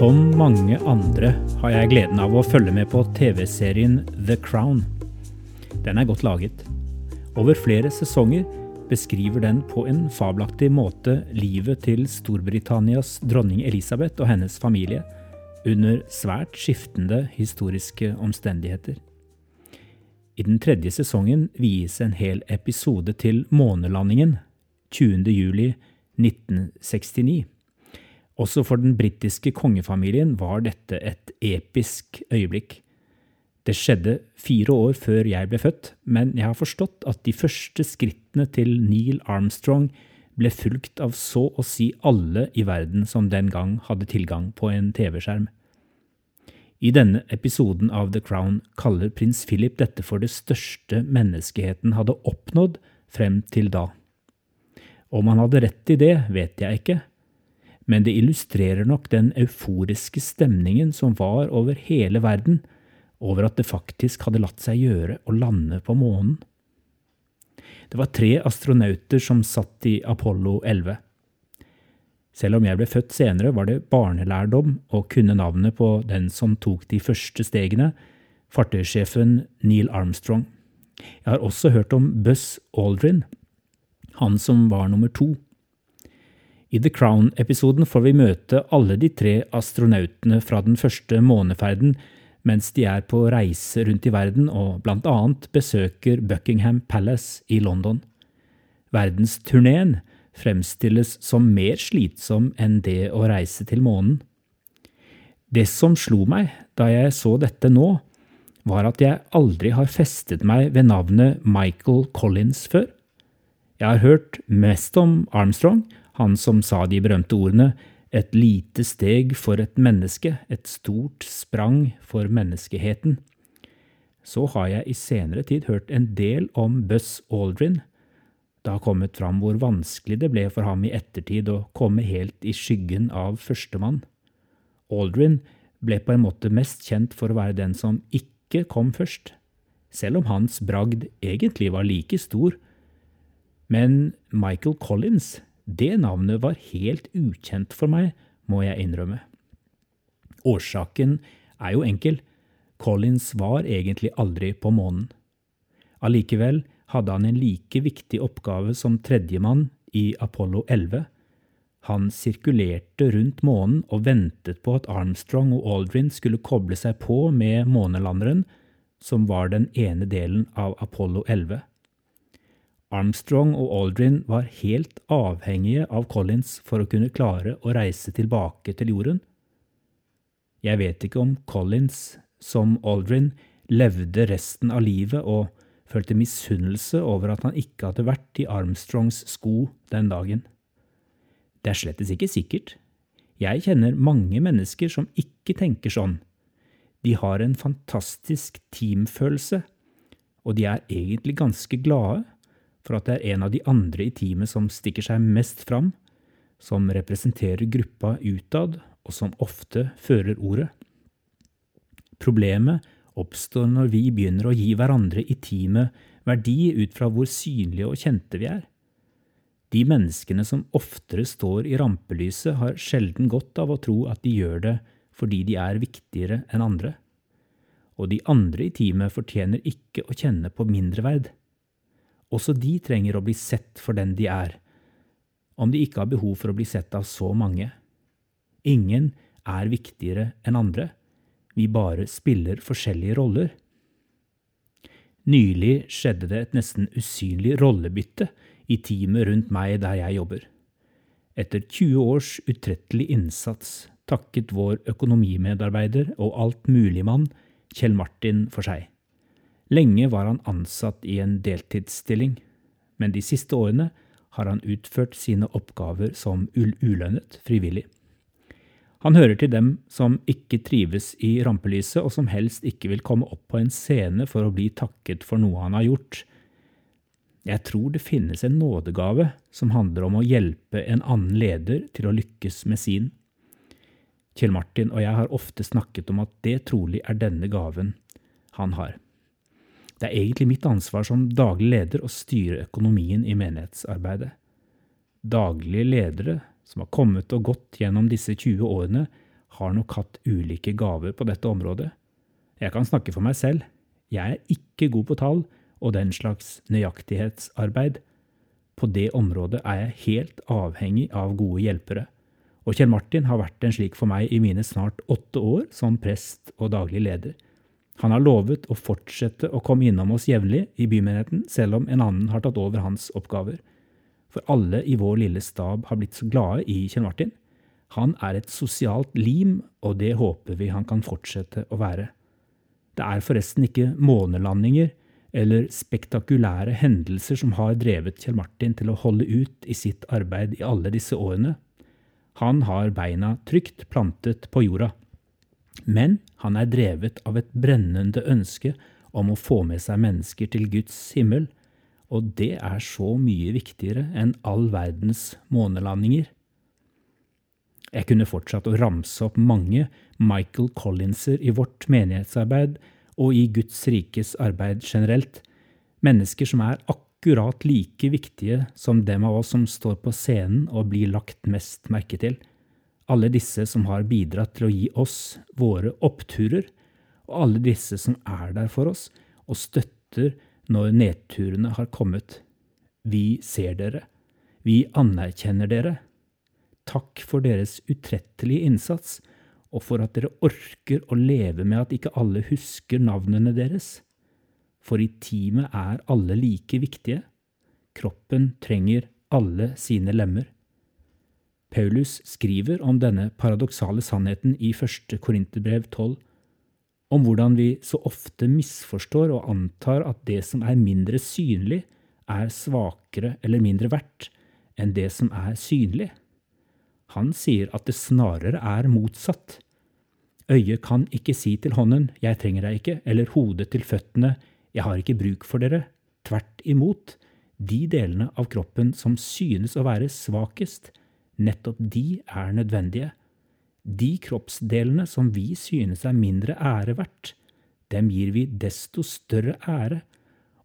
Som mange andre har jeg gleden av å følge med på TV-serien The Crown. Den er godt laget. Over flere sesonger beskriver den på en fabelaktig måte livet til Storbritannias dronning Elisabeth og hennes familie under svært skiftende historiske omstendigheter. I den tredje sesongen vies en hel episode til månelandingen 20. juli 1969. Også for den britiske kongefamilien var dette et episk øyeblikk. Det skjedde fire år før jeg ble født, men jeg har forstått at de første skrittene til Neil Armstrong ble fulgt av så å si alle i verden som den gang hadde tilgang på en TV-skjerm. I denne episoden av The Crown kaller prins Philip dette for det største menneskeheten hadde oppnådd frem til da. Om han hadde rett i det, vet jeg ikke, men det illustrerer nok den euforiske stemningen som var over hele verden over at det faktisk hadde latt seg gjøre å lande på månen. Det var tre astronauter som satt i Apollo 11. Selv om jeg ble født senere, var det barnelærdom å kunne navnet på den som tok de første stegene, fartøysjefen Neil Armstrong. Jeg har også hørt om Buzz Aldrin, han som var nummer to. I The Crown-episoden får vi møte alle de tre astronautene fra den første måneferden mens de er på reise rundt i verden og annet besøker Buckingham Palace i London. Verdensturneen fremstilles som mer slitsom enn det å reise til månen. Det som slo meg da jeg så dette nå, var at jeg aldri har festet meg ved navnet Michael Collins før. Jeg har hørt mest om Armstrong, han som sa de berømte ordene et lite steg for et menneske, et stort sprang for menneskeheten. Så har jeg i senere tid hørt en del om Buzz Aldrin. Det har kommet fram hvor vanskelig det ble for ham i ettertid å komme helt i skyggen av førstemann. Aldrin ble på en måte mest kjent for å være den som ikke kom først, selv om hans bragd egentlig var like stor. Men Michael Collins det navnet var helt ukjent for meg, må jeg innrømme. Årsaken er jo enkel. Collins var egentlig aldri på månen. Allikevel hadde han en like viktig oppgave som tredjemann i Apollo 11. Han sirkulerte rundt månen og ventet på at Armstrong og Aldrin skulle koble seg på med månelanderen, som var den ene delen av Apollo 11. Armstrong og Aldrin var helt avhengige av Collins for å kunne klare å reise tilbake til jorden. Jeg vet ikke om Collins, som Aldrin, levde resten av livet og følte misunnelse over at han ikke hadde vært i Armstrongs sko den dagen. Det er slettes ikke sikkert. Jeg kjenner mange mennesker som ikke tenker sånn. De har en fantastisk teamfølelse, og de er egentlig ganske glade for at det er en av de andre i teamet som stikker seg mest fram, som representerer gruppa utad, og som ofte fører ordet. Problemet oppstår når vi begynner å gi hverandre i teamet verdi ut fra hvor synlige og kjente vi er. De menneskene som oftere står i rampelyset, har sjelden godt av å tro at de gjør det fordi de er viktigere enn andre. Og de andre i teamet fortjener ikke å kjenne på mindreverd. Også de trenger å bli sett for den de er, om de ikke har behov for å bli sett av så mange. Ingen er viktigere enn andre, vi bare spiller forskjellige roller. Nylig skjedde det et nesten usynlig rollebytte i teamet rundt meg der jeg jobber. Etter 20 års utrettelig innsats takket vår økonomimedarbeider og altmuligmann Kjell Martin for seg. Lenge var han ansatt i en deltidsstilling, men de siste årene har han utført sine oppgaver som ulønnet frivillig. Han hører til dem som ikke trives i rampelyset, og som helst ikke vil komme opp på en scene for å bli takket for noe han har gjort. Jeg tror det finnes en nådegave som handler om å hjelpe en annen leder til å lykkes med sin. Kjell Martin og jeg har ofte snakket om at det trolig er denne gaven han har. Det er egentlig mitt ansvar som daglig leder å styre økonomien i menighetsarbeidet. Daglige ledere som har kommet og gått gjennom disse 20 årene, har nok hatt ulike gaver på dette området. Jeg kan snakke for meg selv. Jeg er ikke god på tall og den slags nøyaktighetsarbeid. På det området er jeg helt avhengig av gode hjelpere. Og Kjell Martin har vært en slik for meg i mine snart åtte år som prest og daglig leder. Han har lovet å fortsette å komme innom oss jevnlig i bymenigheten, selv om en annen har tatt over hans oppgaver. For alle i vår lille stab har blitt så glade i Kjell Martin. Han er et sosialt lim, og det håper vi han kan fortsette å være. Det er forresten ikke månelandinger eller spektakulære hendelser som har drevet Kjell Martin til å holde ut i sitt arbeid i alle disse årene. Han har beina trygt plantet på jorda. Men han er drevet av et brennende ønske om å få med seg mennesker til Guds himmel, og det er så mye viktigere enn all verdens månelandinger. Jeg kunne fortsatt å ramse opp mange Michael Collinser i vårt menighetsarbeid og i Guds rikes arbeid generelt, mennesker som er akkurat like viktige som dem av oss som står på scenen og blir lagt mest merke til alle disse som har bidratt til å gi oss våre oppturer, og alle disse som er der for oss og støtter når nedturene har kommet. Vi ser dere. Vi anerkjenner dere. Takk for deres utrettelige innsats, og for at dere orker å leve med at ikke alle husker navnene deres. For i teamet er alle like viktige. Kroppen trenger alle sine lemmer. Paulus skriver om denne paradoksale sannheten i første Korinterbrev 12, om hvordan vi så ofte misforstår og antar at det som er mindre synlig, er svakere eller mindre verdt enn det som er synlig. Han sier at det snarere er motsatt. Øyet kan ikke si til hånden 'jeg trenger deg ikke', eller hodet til føttene 'jeg har ikke bruk for dere'. Tvert imot, de delene av kroppen som synes å være svakest, Nettopp de er nødvendige. De kroppsdelene som vi synes er mindre ære verdt, dem gir vi desto større ære,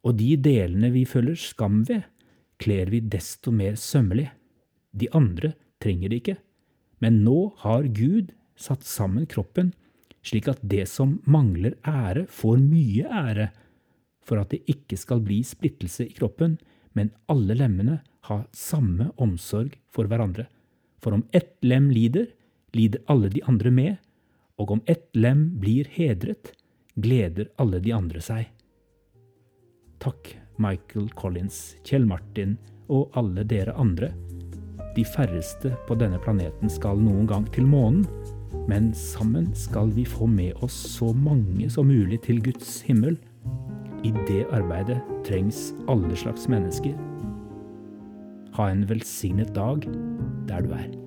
og de delene vi føler skam ved, kler vi desto mer sømmelig. De andre trenger det ikke, men nå har Gud satt sammen kroppen slik at det som mangler ære, får mye ære, for at det ikke skal bli splittelse i kroppen, men alle lemmene har samme omsorg for hverandre. For om ett lem lider, lider alle de andre med, og om ett lem blir hedret, gleder alle de andre seg. Takk, Michael Collins, Kjell Martin og alle dere andre. De færreste på denne planeten skal noen gang til månen, men sammen skal vi få med oss så mange som mulig til Guds himmel. I det arbeidet trengs alle slags mennesker. Ha en velsignet dag der du.